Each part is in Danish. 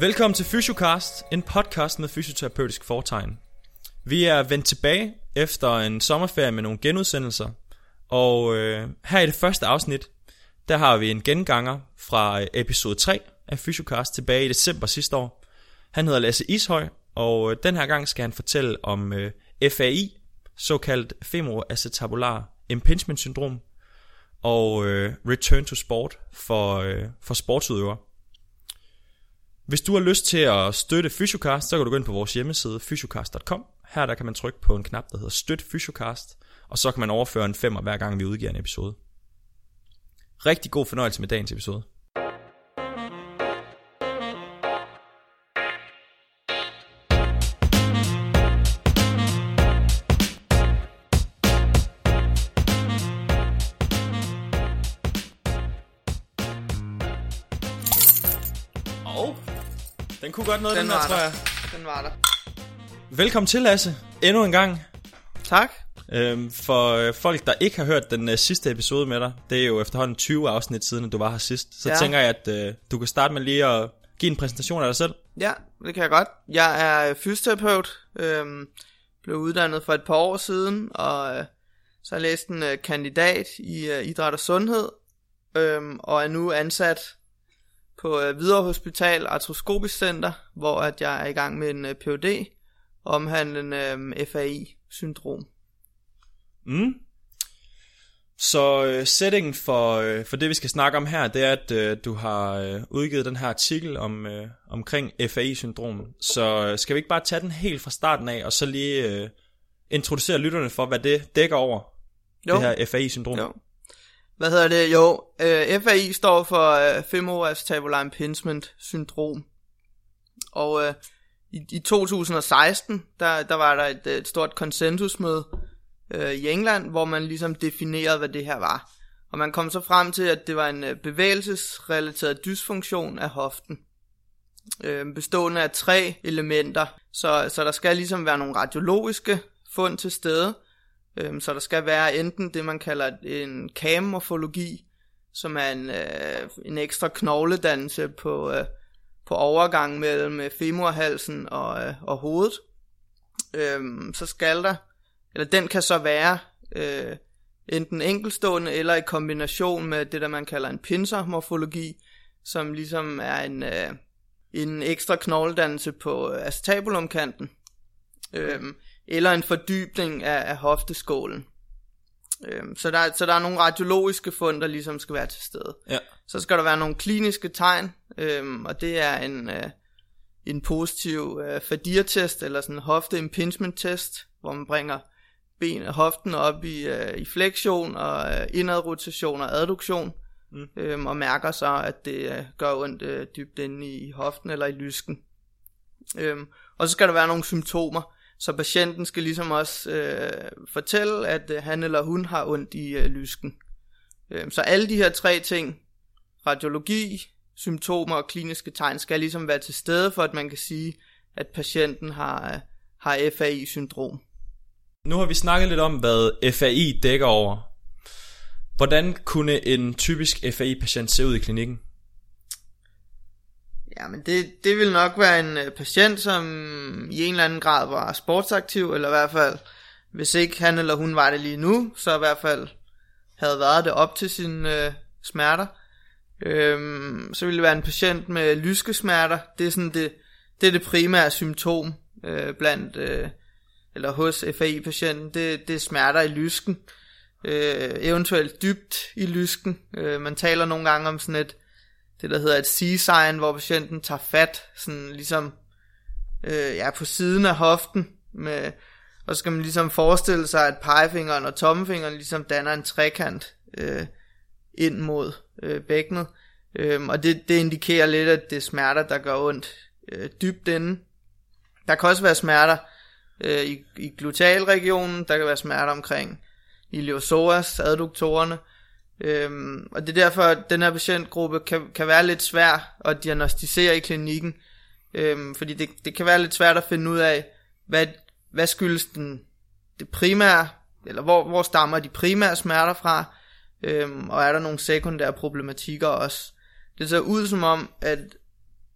Velkommen til Fysiocast, en podcast med fysioterapeutisk fortegn. Vi er vendt tilbage efter en sommerferie med nogle genudsendelser, og øh, her i det første afsnit, der har vi en genganger fra øh, episode 3 af Fysiocast tilbage i december sidste år. Han hedder Lasse Ishøj, og øh, den her gang skal han fortælle om øh, FAI, såkaldt femoroacetabular impingement syndrom, og øh, return to sport for, øh, for sportsudøvere. Hvis du har lyst til at støtte Fysiocast, så kan du gå ind på vores hjemmeside fysiocast.com. Her der kan man trykke på en knap, der hedder Støt Fysiocast, og så kan man overføre en femmer hver gang vi udgiver en episode. Rigtig god fornøjelse med dagens episode. Den kunne godt noget, den, Den var tror jeg. Den var der. Velkommen til, Lasse. Endnu en gang. Tak. Øhm, for øh, folk, der ikke har hørt den øh, sidste episode med dig, det er jo efterhånden 20 afsnit siden, at du var her sidst. Så ja. Ja. tænker jeg, at øh, du kan starte med lige at give en præsentation af dig selv. Ja, det kan jeg godt. Jeg er fysioterapeut. Øhm, blev uddannet for et par år siden, og øh, så har jeg læst en øh, kandidat i øh, idræt og sundhed, øhm, og er nu ansat på øh, Hvidovre Hospital Artroskopisk Center, hvor at jeg er i gang med en øh, PhD omhandlende øh, FAI-syndrom. Mm. Så øh, settingen for, øh, for det, vi skal snakke om her, det er, at øh, du har øh, udgivet den her artikel om øh, omkring FAI-syndromet. Så øh, skal vi ikke bare tage den helt fra starten af, og så lige øh, introducere lytterne for, hvad det dækker over, Jo. det her FAI-syndrom? Jo. Hvad hedder det? Jo, øh, FAI står for øh, Femoral Impingement Syndrom. Og øh, i, i 2016, der, der var der et, øh, et stort konsensusmøde øh, i England, hvor man ligesom definerede, hvad det her var. Og man kom så frem til, at det var en øh, bevægelsesrelateret dysfunktion af hoften. Øh, bestående af tre elementer. Så, så der skal ligesom være nogle radiologiske fund til stede, Øhm, så der skal være enten det, man kalder en kamorfologi, som er en, øh, en ekstra knogledannelse på, øh, på overgang mellem øh, femurhalsen og, øh, og hovedet. Øhm, så skal der, eller den kan så være øh, enten enkelstående eller i kombination med det, der man kalder en pincermorfologi, som ligesom er en, øh, en ekstra knogledannelse på øh, acetabulumkanten. Øhm, eller en fordybning af, af hofteskålen. Øhm, så, der, så der er nogle radiologiske fund, der ligesom skal være til stede. Ja. Så skal der være nogle kliniske tegn, øhm, og det er en, øh, en positiv øh, fadirtest, eller sådan en hofte impingement test, hvor man bringer ben hoften op i, øh, i flektion og øh, indadrotation og adduktion, Mm. øhm, og mærker så, at det øh, gør ondt øh, dybt inde i hoften eller i lysken. Øhm, og så skal der være nogle symptomer, så patienten skal ligesom også øh, fortælle, at øh, han eller hun har ondt i øh, lysken. Øh, så alle de her tre ting, radiologi, symptomer og kliniske tegn, skal ligesom være til stede, for at man kan sige, at patienten har, øh, har FAI-syndrom. Nu har vi snakket lidt om, hvad FAI dækker over. Hvordan kunne en typisk FAI-patient se ud i klinikken? Ja, men det, det vil nok være en øh, patient, som i en eller anden grad var sportsaktiv, eller i hvert fald, hvis ikke han eller hun var det lige nu, så i hvert fald havde været det op til sine øh, smerter. Øhm, så ville det være en patient med lyskesmerter. Det er sådan det, det, er det primære symptom øh, blandt, øh, eller hos FAI-patienten. Det, det er smerter i lysken. Øh, eventuelt dybt i lysken. Øh, man taler nogle gange om sådan et, det der hedder et C-sign, hvor patienten tager fat, sådan ligesom øh, ja, på siden af hoften, med, og så skal man ligesom forestille sig, at pegefingeren og tommefingeren ligesom danner en trekant øh, ind mod øh, bækkenet, øh, og det, det indikerer lidt, at det er smerter, der gør ondt øh, dybt inde. Der kan også være smerter øh, i, i glutalregionen, der kan være smerter omkring iliopsoas, adduktorerne, Øhm, og det er derfor, at den her patientgruppe kan, kan være lidt svær at diagnostisere i klinikken. Øhm, fordi det, det kan være lidt svært at finde ud af, hvad, hvad skyldes den, det primære, eller hvor, hvor stammer de primære smerter fra, øhm, og er der nogle sekundære problematikker også. Det ser ud som om, at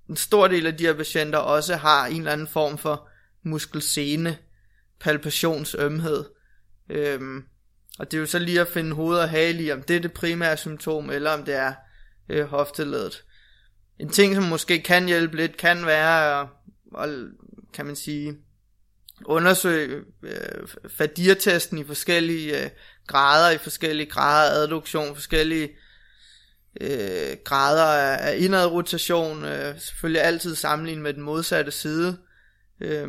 en stor del af de her patienter også har en eller anden form for muskelsene palpationsømhed. Øhm, og det er jo så lige at finde hoved og hale i, om det er det primære symptom, eller om det er øh, hofteledet. En ting, som måske kan hjælpe lidt, kan være, at, at kan man sige, undersøge øh, fadirtesten i forskellige øh, grader, i forskellige grader af adduktion, forskellige øh, grader af, af indadrotation, øh, selvfølgelig altid sammenlignet med den modsatte side. Øh,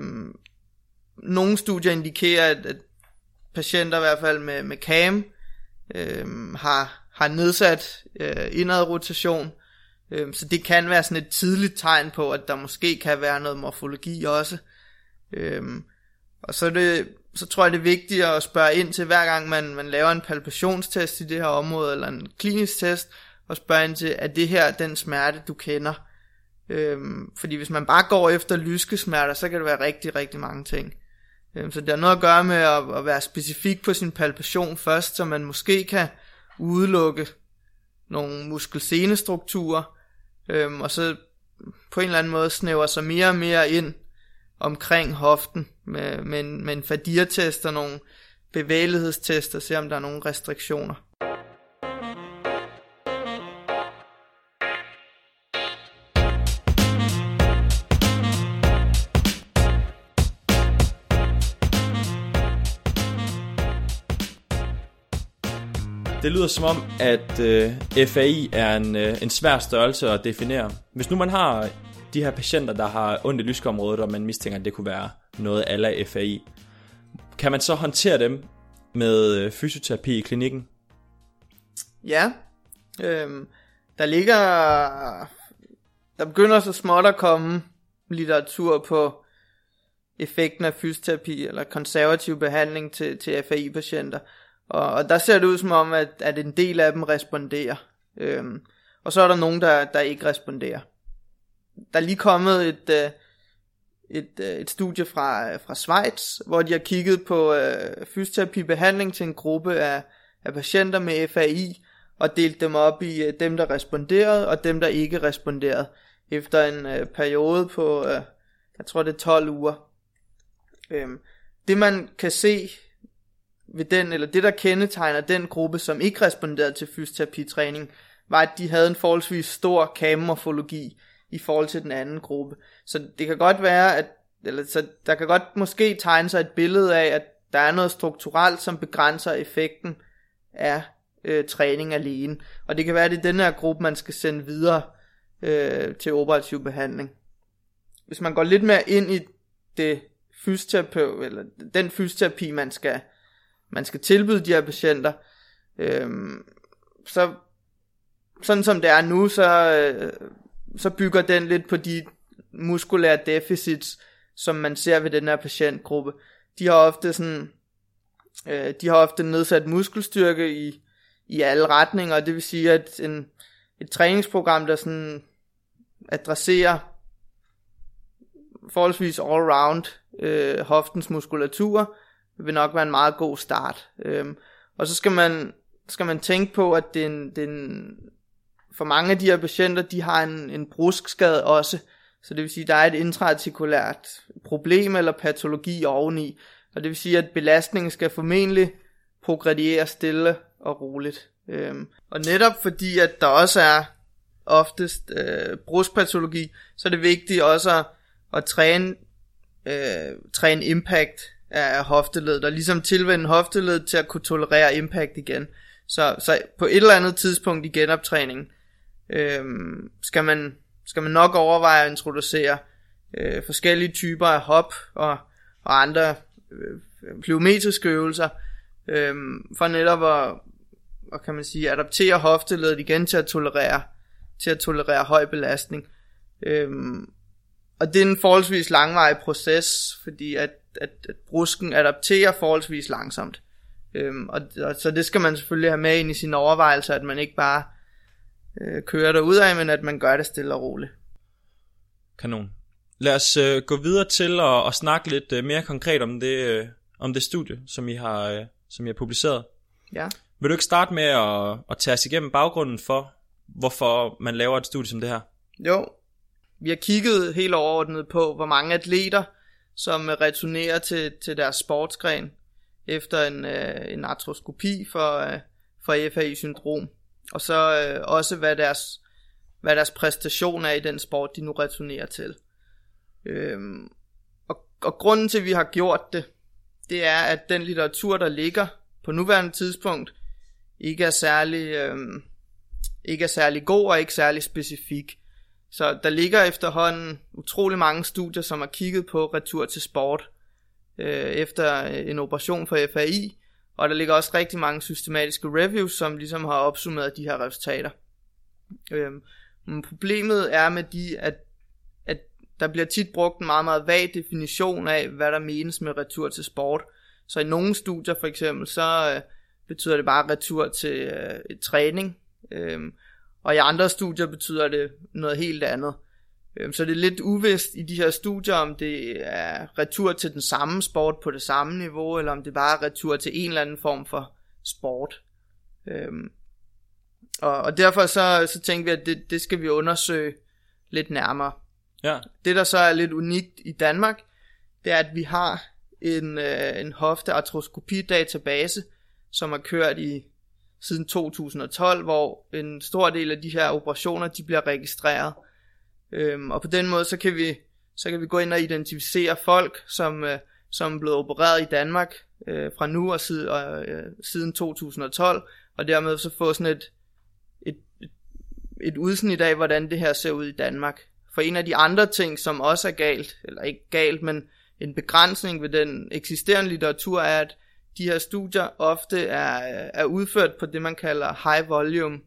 nogle studier indikerer, at, at patienter i hvert fald med, med CAM øh, har, har nedsat øh, indadrotation, øh, så det kan være sådan et tidligt tegn på, at der måske kan være noget morfologi også. Øh, og så, er det, så tror jeg, det er vigtigt at spørge ind til, hver gang man, man laver en palpationstest i det her område, eller en klinisk test, og spørge ind til, er det her den smerte, du kender? Øhm, fordi hvis man bare går efter lyskesmerter, så kan det være rigtig, rigtig mange ting. Øhm, så det har noget at gøre med at, at være specifik på sin palpation først, så man måske kan udelukke nogle muskelsenestrukturer, øhm, og så på en eller anden måde snæver sig mere og mere ind omkring hoften med, med, en, med en fadirtest og nogle bevægelighedstest og se om der er nogle restriktioner. Det lyder som om, at øh, FAI er en, øh, en svær størrelse at definere. Hvis nu man har de her patienter, der har ondt i lyskeområdet, og man mistænker, at det kunne være noget af FAI, kan man så håndtere dem med øh, fysioterapi i klinikken? Ja, øhm, der ligger, der begynder så småt at komme litteratur på effekten af fysioterapi eller konservativ behandling til, til FAI-patienter. Og, og der ser det ud som om, at, at en del af dem responderer. Øhm, og så er der nogen, der, der ikke responderer. Der er lige kommet et, øh, et, øh, et studie fra, fra Schweiz, hvor de har kigget på øh, fysioterapibehandling til en gruppe af, af patienter med FAI, og delt dem op i øh, dem, der responderede, og dem, der ikke responderede, efter en øh, periode på, øh, jeg tror det er 12 uger. Øhm, det man kan se ved den, eller det der kendetegner den gruppe, som ikke responderede til fysioterapitræning, var, at de havde en forholdsvis stor kammorfologi i forhold til den anden gruppe. Så det kan godt være, at eller, så der kan godt måske tegne sig et billede af, at der er noget strukturelt, som begrænser effekten af øh, træning alene. Og det kan være, at det er den her gruppe, man skal sende videre øh, til operativ behandling. Hvis man går lidt mere ind i det fysioterapi, eller den fysioterapi, man skal man skal tilbyde de her patienter. Øhm, så sådan som det er nu, så, øh, så bygger den lidt på de muskulære deficits, som man ser ved den her patientgruppe. De har ofte sådan, øh, de har ofte nedsat muskelstyrke i, i alle retninger, og det vil sige, at en, et træningsprogram, der sådan adresserer forholdsvis all-round øh, hoftens muskulatur, vil nok være en meget god start. Øhm, og så skal man, skal man tænke på, at den, den, for mange af de her patienter, de har en, en bruskskade også. Så det vil sige, at der er et intraartikulært problem eller patologi oveni. Og det vil sige, at belastningen skal formentlig progrediere stille og roligt. Øhm, og netop fordi, at der også er oftest øh, bruskpatologi, så er det vigtigt også at, at træne, øh, træne impact af hofteledet, og ligesom tilvende hofteledet til at kunne tolerere impact igen. Så, så på et eller andet tidspunkt i genoptræningen, øh, skal, man, skal man nok overveje at introducere øh, forskellige typer af hop og, og andre øh, plyometriske øvelser, øh, for netop at, og kan man sige, adaptere hofteledet igen til at tolerere, til at tolerere høj belastning. Øhm, og det er en forholdsvis langvarig proces, fordi at at, at brusken adapterer forholdsvis langsomt. Øhm, og, og, så det skal man selvfølgelig have med ind i sine overvejelser, at man ikke bare øh, kører der ud af, men at man gør det stille og roligt. Kanon. Lad os øh, gå videre til at, at snakke lidt øh, mere konkret om det, øh, om det studie, som I har, øh, som I har publiceret. Ja. Vil du ikke starte med at, at tage os igennem baggrunden for, hvorfor man laver et studie som det her? Jo. vi har kigget helt overordnet på, hvor mange atleter, som returnerer til, til deres sportsgren efter en, øh, en artroskopi for, øh, for FAI-syndrom. Og så øh, også, hvad deres, hvad deres præstation er i den sport, de nu returnerer til. Øhm, og, og grunden til, at vi har gjort det, det er, at den litteratur, der ligger på nuværende tidspunkt, ikke er særlig, øhm, ikke er særlig god og ikke særlig specifik. Så der ligger efterhånden utrolig mange studier, som har kigget på retur til sport øh, efter øh, en operation for FAI, og der ligger også rigtig mange systematiske reviews, som ligesom har opsummeret de her resultater. Øh, men problemet er med de, at, at der bliver tit brugt en meget, meget vag definition af, hvad der menes med retur til sport. Så i nogle studier for eksempel, så øh, betyder det bare retur til øh, træning. Øh, og i andre studier betyder det noget helt andet. Øhm, så det er lidt uvist i de her studier, om det er retur til den samme sport på det samme niveau, eller om det bare er retur til en eller anden form for sport. Øhm, og, og derfor så, så tænkte vi, at det, det skal vi undersøge lidt nærmere. Ja. Det, der så er lidt unikt i Danmark, det er, at vi har en, øh, en hofteartroskopi-database, som har kørt i siden 2012, hvor en stor del af de her operationer, de bliver registreret. Øhm, og på den måde, så kan vi så kan vi gå ind og identificere folk, som, øh, som er blevet opereret i Danmark øh, fra nu og, siden, og øh, siden 2012, og dermed så få sådan et, et, et, et udsnit af, hvordan det her ser ud i Danmark. For en af de andre ting, som også er galt, eller ikke galt, men en begrænsning ved den eksisterende litteratur, er, at de her studier ofte er, er udført på det, man kalder high volume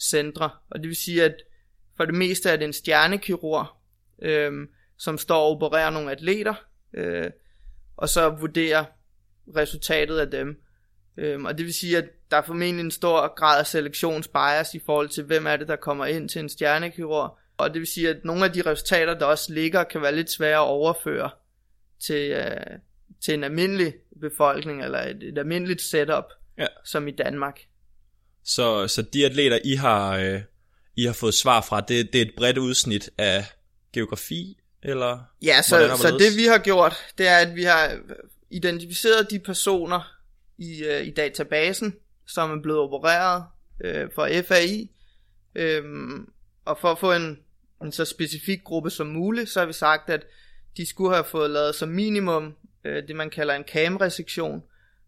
centre. Og det vil sige, at for det meste er det en stjernekirurg, øh, som står og opererer nogle atleter, øh, og så vurderer resultatet af dem. Øh, og det vil sige, at der er formentlig en stor grad af selektionsbias i forhold til, hvem er det, der kommer ind til en stjernekirurg. Og det vil sige, at nogle af de resultater, der også ligger, kan være lidt svære at overføre til, øh, til en almindelig befolkning, eller et, et almindeligt setup, Ja. som i Danmark. Så, så de atleter, I har, øh, I har fået svar fra, det, det er et bredt udsnit af geografi, eller? Ja, så, hvordan så det vi har gjort, det er, at vi har identificeret de personer i, øh, i databasen, som er blevet opereret øh, for FAI, øhm, og for at få en, en så specifik gruppe som muligt, så har vi sagt, at de skulle have fået lavet som minimum øh, det, man kalder en CAM-resektion,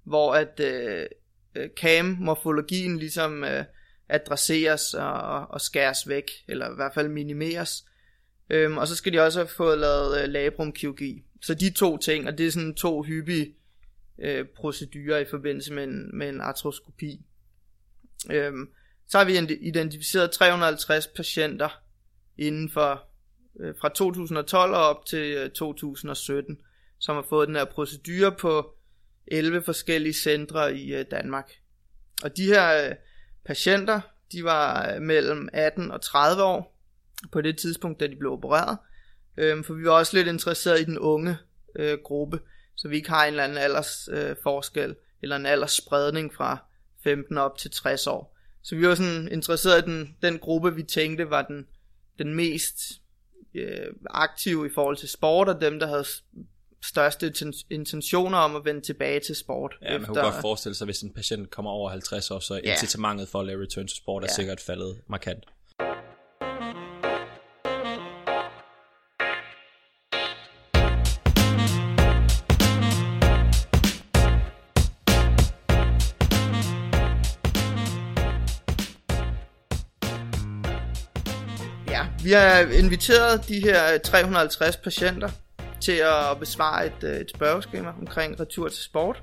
hvor at øh, øh CAM-morfologien ligesom øh, adresseres og, og skæres væk, eller i hvert fald minimeres. Øhm, og så skal de også have fået lavet øh, labrumkirurgi. Så de to ting, og det er sådan to hyppige øh, procedurer i forbindelse med en, med en artroskopi. Øhm, så har vi identificeret 350 patienter inden for øh, fra 2012 og op til øh, 2017, som har fået den her procedure på 11 forskellige centre i øh, Danmark. Og de her øh, patienter, de var øh, mellem 18 og 30 år på det tidspunkt, da de blev opereret. Øhm, for vi var også lidt interesseret i den unge øh, gruppe, så vi ikke har en eller anden aldersforskel øh, forskel, eller en aldersspredning fra 15 op til 60 år. Så vi var sådan interesseret i den, den gruppe, vi tænkte var den, den mest øh, aktive i forhold til sport, og dem, der havde største inten- intentioner om at vende tilbage til sport. Ja, man kunne godt forestille sig, hvis en patient kommer over 50 år, så Ja. incitamentet for at lave return to sport er Ja. sikkert faldet markant. Ja, vi har inviteret de her 350 patienter til at besvare et, øh, et spørgeskema omkring retur til sport.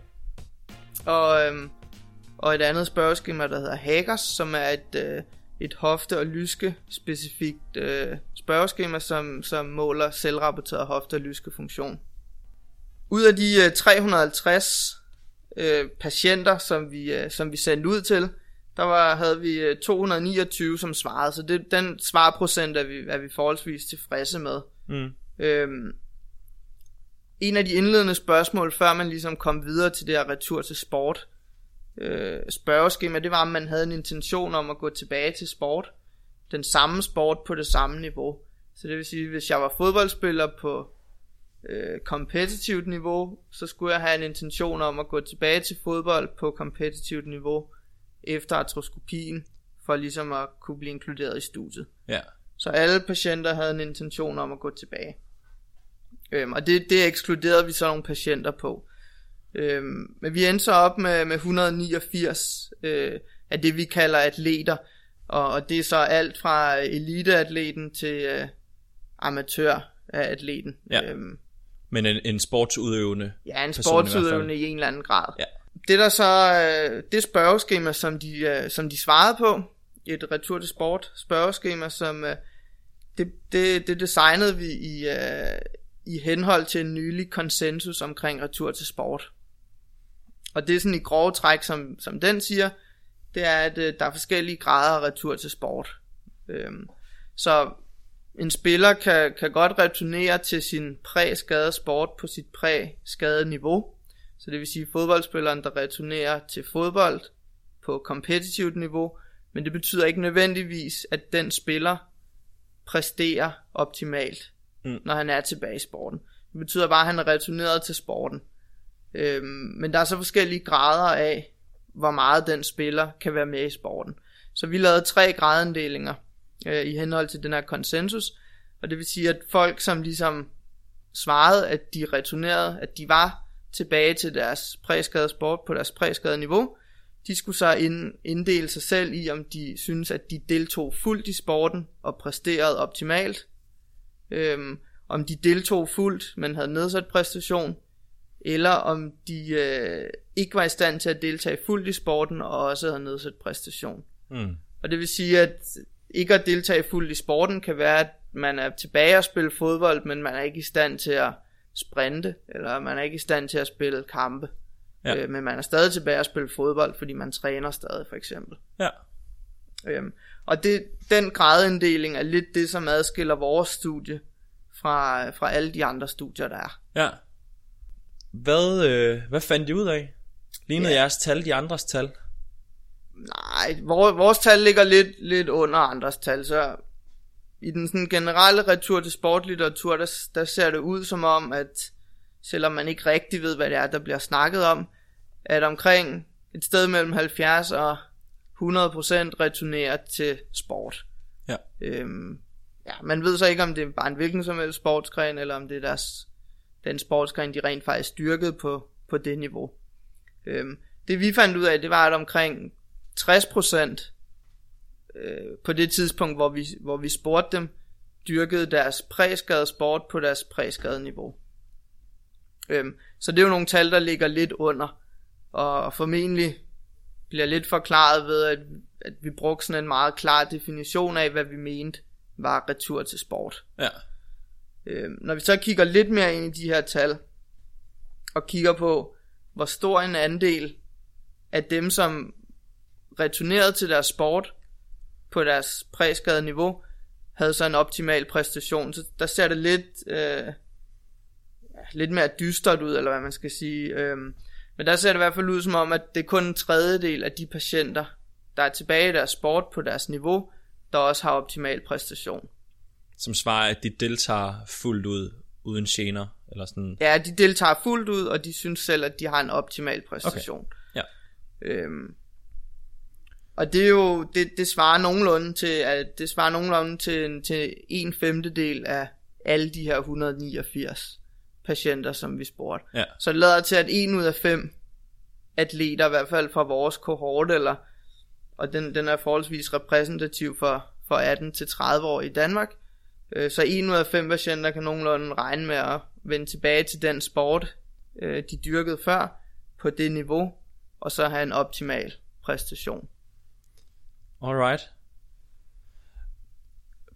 Og, øhm, og et andet spørgeskema, der hedder Hagers, som er et, øh, et hofte- og lyske specifikt øh, spørgeskema, som, som måler selvrapporteret hofte- og lyske funktion. Ud af de øh, 350 øh, patienter, som vi, øh, som vi sendte ud til, der var, havde vi øh, 229, som svarede, så det, den svarprocent er vi, er vi forholdsvis tilfredse med. Mm. Øhm, en af de indledende spørgsmål, før man ligesom kom videre til det her retur til sport, øh, spørgeskema, det var, om man havde en intention om at gå tilbage til sport. Den samme sport på det samme niveau. Så det vil sige, hvis jeg var fodboldspiller på øh, kompetitivt niveau, så skulle jeg have en intention om at gå tilbage til fodbold på kompetitivt niveau efter artroskopien, for ligesom at kunne blive inkluderet i studiet. Ja. Så alle patienter havde en intention om at gå tilbage. Øhm, og det, det ekskluderede vi så nogle patienter på. Øhm, men vi endte så op med, med 189 øh, af det, vi kalder atleter. Og, og det er så alt fra eliteatleten til øh, amatør af atleten. Ja. Øhm, Men en, en sportsudøvende Ja, en sportsudøvende i, i en eller anden grad. Ja. Det der så, øh, det spørgeskema, som de, øh, som de svarede på, et retur til sport spørgeskema, som øh, det, det, det designede vi i, øh, i henhold til en nylig konsensus omkring retur til sport. Og det er sådan i grove træk, som, som den siger, det er, at øh, der er forskellige grader af retur til sport. Øhm, så en spiller kan, kan godt returnere til sin præ-skadede sport på sit præ-skadede niveau. Så det vil sige fodboldspilleren, der returnerer til fodbold på kompetitivt niveau, men det betyder ikke nødvendigvis, at den spiller præsterer optimalt, mm. når han er tilbage i sporten. Det betyder bare, at han er returneret til sporten. Øhm, men der er så forskellige grader af, hvor meget den spiller kan være med i sporten. Så vi lavede tre gradinddelinger øh, i henhold til den her konsensus, og det vil sige, at folk, som ligesom svarede, at de returnerede, at de var tilbage til deres præskade sport på deres præskade niveau, de skulle så inddele sig selv i, om de synes, at de deltog fuldt i sporten og præsterede optimalt, øhm, om de deltog fuldt, men havde nedsat præstation, eller om de øh, ikke var i stand til at deltage fuldt i sporten og også havde nedsat præstation. Mm. Og det vil sige, at ikke at deltage fuldt i sporten kan være, at man er tilbage og spille fodbold, men man er ikke i stand til at sprinte, eller man er ikke i stand til at spille kampe. Ja. Øh, men man er stadig tilbage at spille fodbold, fordi man træner stadig, for eksempel. Ja. Øhm, og det, den gradinddeling er lidt det, som adskiller vores studie fra, fra alle de andre studier, der er. Ja. Hvad, øh, hvad fandt I ud af? Lignede ja. jeres tal de andres tal? Nej, vores, vores tal ligger lidt, lidt under andres tal, så i den sådan generelle retur til sportlitteratur, der, der ser det ud som om, at selvom man ikke rigtig ved, hvad det er, der bliver snakket om, at omkring et sted mellem 70 og 100% returnerer til sport. Ja. Øhm, ja, man ved så ikke, om det er bare en hvilken som helst sportsgren, eller om det er deres, den sportsgren, de rent faktisk styrkede på, på det niveau. Øhm, det vi fandt ud af, det var, at omkring 60% øh, på det tidspunkt, hvor vi, hvor vi spurgte dem, dyrkede deres præskade sport på deres præskade niveau. Øhm, så det er jo nogle tal, der ligger lidt under, og formentlig bliver lidt forklaret ved, at, at vi brugte sådan en meget klar definition af, hvad vi mente var retur til sport. Ja. Øhm, når vi så kigger lidt mere ind i de her tal, og kigger på, hvor stor en andel af dem, som returnerede til deres sport på deres præskade niveau, havde så en optimal præstation. Så der ser det lidt, øh, lidt mere dystert ud, eller hvad man skal sige. Øhm, men der ser det i hvert fald ud som om, at det er kun en tredjedel af de patienter, der er tilbage i deres sport på deres niveau, der også har optimal præstation. Som svarer, at de deltager fuldt ud, uden gener, eller sådan? Ja, de deltager fuldt ud, og de synes selv, at de har en optimal præstation. Okay. Ja. Øhm, og det er jo, det, det svarer nogenlunde til, at det svarer nogenlunde til, til en femtedel af alle de her 189 patienter, som vi spurgte. Ja. Så det lader til, at en ud af fem atleter, i hvert fald fra vores kohorte, eller, og den, den er forholdsvis repræsentativ for, for 18 til 30 år i Danmark, øh, så en ud af fem patienter kan nogenlunde regne med at vende tilbage til den sport, øh, de dyrkede før, på det niveau, og så have en optimal præstation. Alright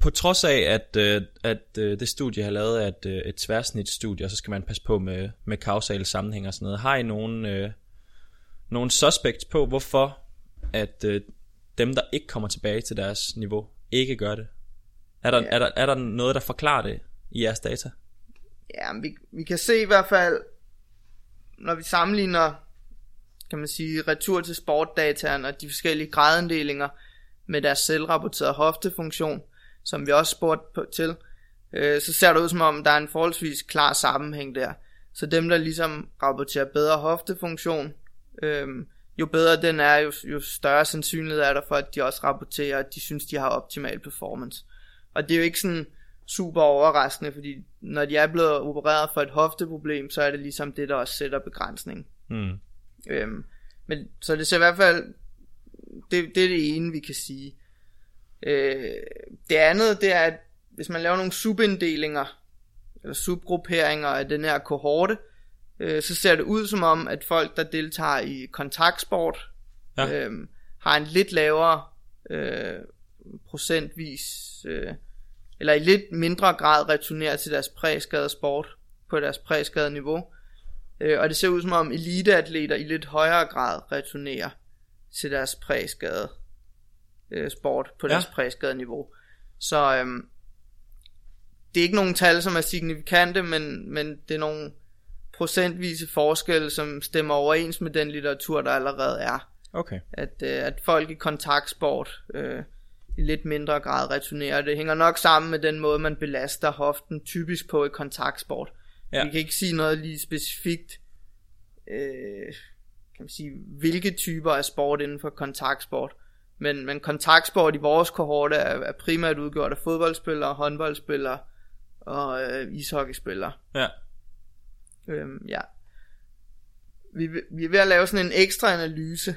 på trods af, at, øh, at øh, det studie har lavet at, øh, et tværsnitsstudie, og så skal man passe på med, med kausale sammenhæng og sådan noget, har I nogen, øh, nogle suspects på, hvorfor at øh, dem, der ikke kommer tilbage til deres niveau, ikke gør det? Er der, ja. er der, er der noget, der forklarer det i jeres data? Ja, vi, vi kan se i hvert fald, når vi sammenligner, kan man sige, retur til sportdataen og de forskellige gradinddelinger med deres selvrapporterede hoftefunktion, som vi også spurgte på, til, øh, så ser det ud som om, der er en forholdsvis klar sammenhæng der. Så dem, der ligesom rapporterer bedre hoftefunktion, øh, jo bedre den er, jo, jo større sandsynlighed er der for, at de også rapporterer, at de synes, de har optimal performance. Og det er jo ikke sådan super overraskende, fordi når de er blevet opereret for et hofteproblem, så er det ligesom det, der også sætter begrænsning. Mm. Øhm, men, så det ser i hvert fald, det, det er det ene, vi kan sige. Øh, det andet, det er, at hvis man laver nogle subinddelinger, eller subgrupperinger af den her kohorte, øh, så ser det ud som om, at folk, der deltager i kontaktsport, ja. øh, har en lidt lavere øh, procentvis, øh, eller i lidt mindre grad returnerer til deres præskadede sport på deres præskadede niveau. Øh, og det ser ud som om eliteatleter i lidt højere grad returnerer til deres præskade øh, sport på ja. deres præskade niveau. Så øhm, det er ikke nogen tal, som er signifikante, men, men det er nogle procentvise forskelle, som stemmer overens med den litteratur, der allerede er. Okay. At, øh, at folk i kontaktsport øh, i lidt mindre grad returnerer. Det hænger nok sammen med den måde, man belaster hoften typisk på i kontaktsport. Ja. Vi kan ikke sige noget lige specifikt, øh, kan man sige, hvilke typer af sport inden for kontaktsport. Men, men kontaktsport i vores kohorte er, er primært udgjort af fodboldspillere, håndboldspillere og øh, ishockeyspillere. Ja. Øhm, ja. Vi, vi er ved at lave sådan en ekstra analyse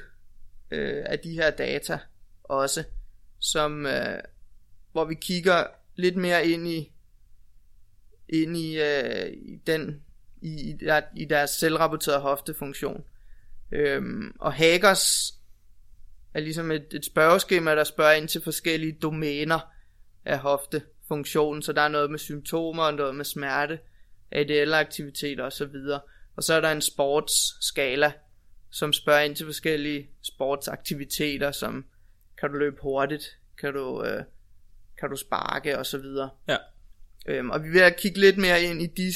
øh, af de her data også, som, øh, hvor vi kigger lidt mere ind i, ind i, øh, i den i, i, der, i deres selvrapporterede hoftefunktion. Øhm, og Hagers er ligesom et, et spørgeskema, der spørger ind til forskellige domæner af hoftefunktionen, så der er noget med symptomer, noget med smerte, ADL-aktiviteter osv. Og så er der en sportsskala, som spørger ind til forskellige sportsaktiviteter, som kan du løbe hurtigt, kan du, øh, kan du sparke osv. Ja. Øhm, og vi vil kigge lidt mere ind i de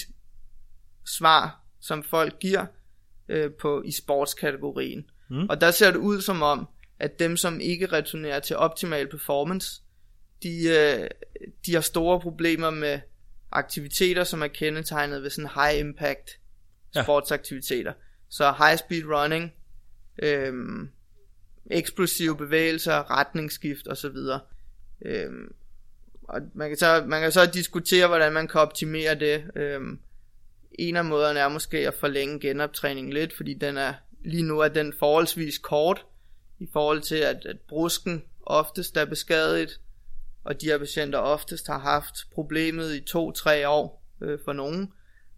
svar, som folk giver øh, på i sportskategorien. Mm. Og der ser det ud som om, at dem, som ikke returnerer til optimal performance, de, øh, de har store problemer med aktiviteter, som er kendetegnet ved sådan high impact sportsaktiviteter. Ja. Så high speed running, øhm, eksplosive bevægelser, retningsskift osv. Øhm, og man kan, så, man kan så diskutere, hvordan man kan optimere det. Øhm, en af måderne er måske at forlænge genoptræningen lidt, fordi den er lige nu er den forholdsvis kort i forhold til, at, at brusken oftest er beskadiget, og de her patienter oftest har haft problemet i to-tre år øh, for nogen.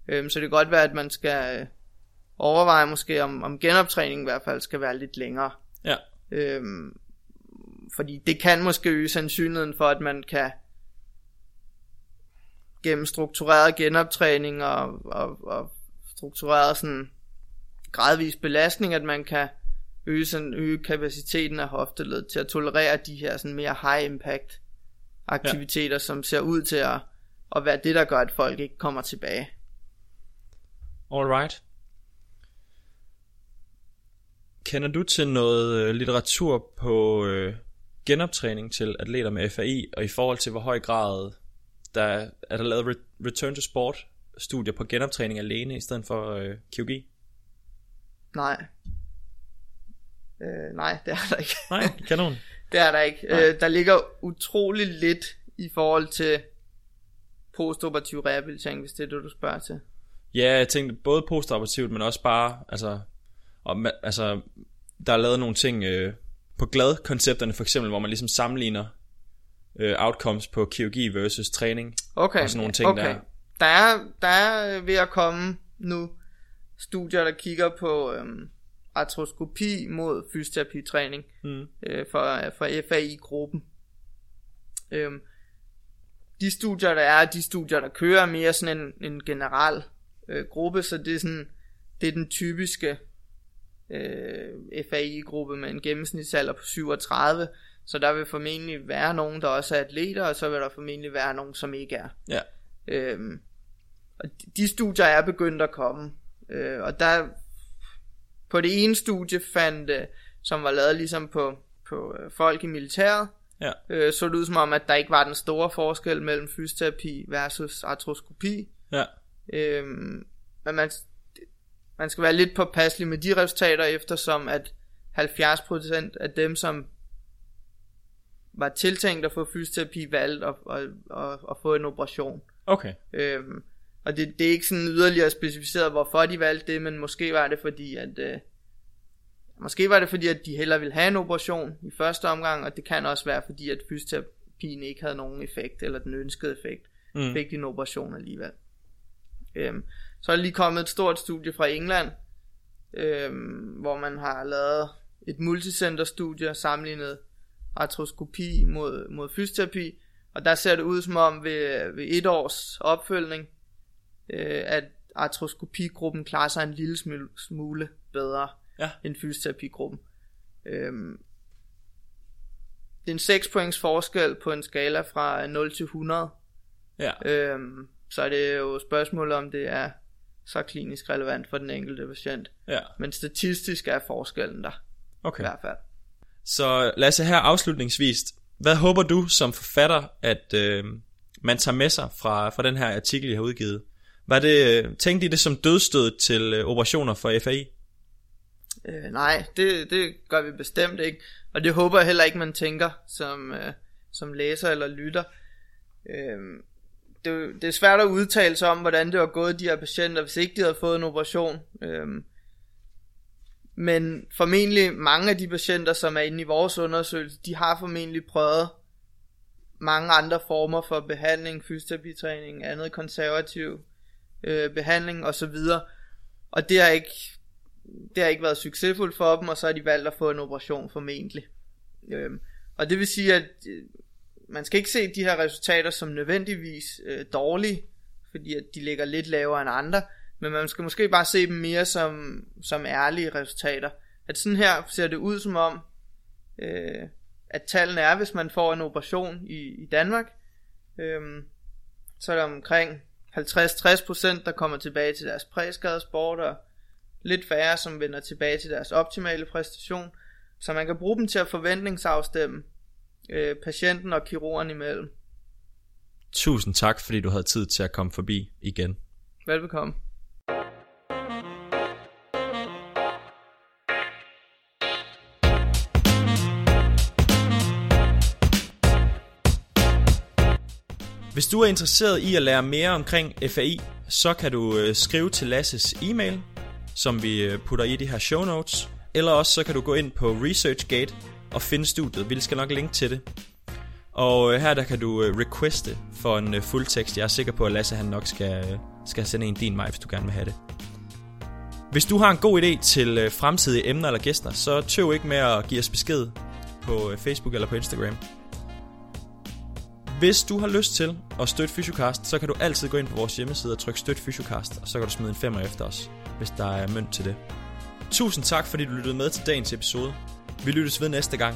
Øhm, så det kan godt være, at man skal øh, overveje måske, om, om genoptræningen i hvert fald skal være lidt længere. Ja. Øhm, fordi det kan måske øge sandsynligheden for, at man kan gennem struktureret genoptræning og, og, og struktureret sådan gradvis belastning, at man kan øge, sådan, øge kapaciteten af hofteled til at tolerere de her sådan mere high impact aktiviteter, ja. som ser ud til at, at være det, der gør, at folk ikke kommer tilbage. Alright. Kender du til noget øh, litteratur på øh, genoptræning til atleter med FAI, og i forhold til hvor høj grad der er der lavet return to sport studier på genoptræning alene i stedet for øh, kirurgi? Nej. Øh, nej, det er der ikke. nej, kanon. det er der ikke. Øh, der ligger utrolig lidt i forhold til postoperativ rehabilitering, hvis det er det, du spørger til. Ja, jeg tænkte både postoperativt, men også bare, altså, og, altså der er lavet nogle ting øh, på glad-koncepterne for eksempel, hvor man ligesom sammenligner øh, outcomes på kirurgi versus træning. Okay. Og sådan nogle ting okay. der. Der er, der er ved at komme nu studier, der kigger på øhm, artroskopi mod fysioterapitræning mm. øh, for, for FAI-gruppen. Øhm, de studier, der er, de studier, der kører mere sådan en, en general øh, gruppe, så det er sådan, det er den typiske øh, FAI-gruppe med en gennemsnitsalder på 37, så der vil formentlig være nogen, der også er atleter, og så vil der formentlig være nogen, som ikke er. Ja. Øhm, og de studier er begyndt at komme. Øh, og der på det ene studie fandt, øh, som var lavet ligesom på, på øh, folk i militæret, Ja. øh, så det ud som om, at der ikke var den store forskel mellem fysioterapi versus artroskopi. Ja. Øhm, men man, man skal være lidt påpasselig med de resultater, eftersom at 70% af dem, som var tiltænkt at få fysioterapi, valgte at, at, at, at få en operation. Okay. Øhm, og det, det er ikke sådan yderligere specificeret, hvorfor de valgte det, men måske var det fordi, at øh, måske var det fordi, at de hellere ville have en operation i første omgang, og det kan også være fordi, at fysioterapien ikke havde nogen effekt, eller den ønskede effekt. Mm. Fik de en operation alligevel. Øhm, så er der lige kommet et stort studie fra England, øhm, hvor man har lavet et multicenter-studie og sammenlignet artroskopi mod, mod fysioterapi, og der ser det ud som om ved, ved et års opfølgning, øh, at artroskopigruppen klarer sig en lille smule, bedre Ja. end fysioterapigruppen. Øhm, det er en 6 points forskel på en skala fra 0 til 100, Ja. øhm, så er det jo spørgsmålet om det er så klinisk relevant for den enkelte patient. Ja. Men statistisk er forskellen der, Okay. i hvert fald. Så Lasse, her afslutningsvis. Hvad håber du som forfatter, at øh, man tager med sig fra, fra den her artikel, I har udgivet? Var det, øh, tænkte I det som dødstød til øh, operationer for FAI? Øh, nej, det, det gør vi bestemt ikke. Og det håber jeg heller ikke, man tænker som, øh, som læser eller lytter. Øh, det, det er svært at udtale sig om, hvordan det var gået de her patienter, hvis ikke de havde fået en operation. Øh, men formentlig mange af de patienter, som er inde i vores undersøgelse, de har formentlig prøvet mange andre former for behandling, fysioterapitræning, andet konservativ øh, behandling videre. Og det har ikke det har ikke været succesfuldt for dem, og så har de valgt at få en operation formentlig. Øh, og det vil sige, at øh, man skal ikke se de her resultater som nødvendigvis øh, dårlige, fordi at de ligger lidt lavere end andre, men man skal måske bare se dem mere som, som ærlige resultater. At sådan her ser det ud som om, øh, at tallene er, hvis man får en operation i, i Danmark, øhm, så er det omkring 50-60%, der kommer tilbage til deres præskadesport, og lidt færre, som vender tilbage til deres optimale præstation, så man kan bruge dem til at forventningsafstemme øh, patienten og kirurgen imellem. Tusind tak, fordi du havde tid til at komme forbi igen. Velbekomme. Hvis du er interesseret i at lære mere omkring FAI, så kan du øh, skrive til Lasses e-mail, som vi øh, putter i de her show notes. Eller også så kan du gå ind på ResearchGate og finde studiet. Vi skal nok linke til det. Og øh, her der kan du øh, requeste for en øh, fuldtekst. Jeg er sikker på, at Lasse han nok skal, øh, skal sende en din vej, hvis du gerne vil have det. Hvis du har en god idé til øh, fremtidige emner eller gæster, så tøv ikke med at give os besked på øh, Facebook eller på Instagram. Hvis du har lyst til at støtte Fysiocast, så kan du altid gå ind på vores hjemmeside og trykke støt Fysiocast, og så kan du smide en femmer efter os, hvis der er mønt til det. Tusind tak, fordi du lyttede med til dagens episode. Vi lyttes ved næste gang.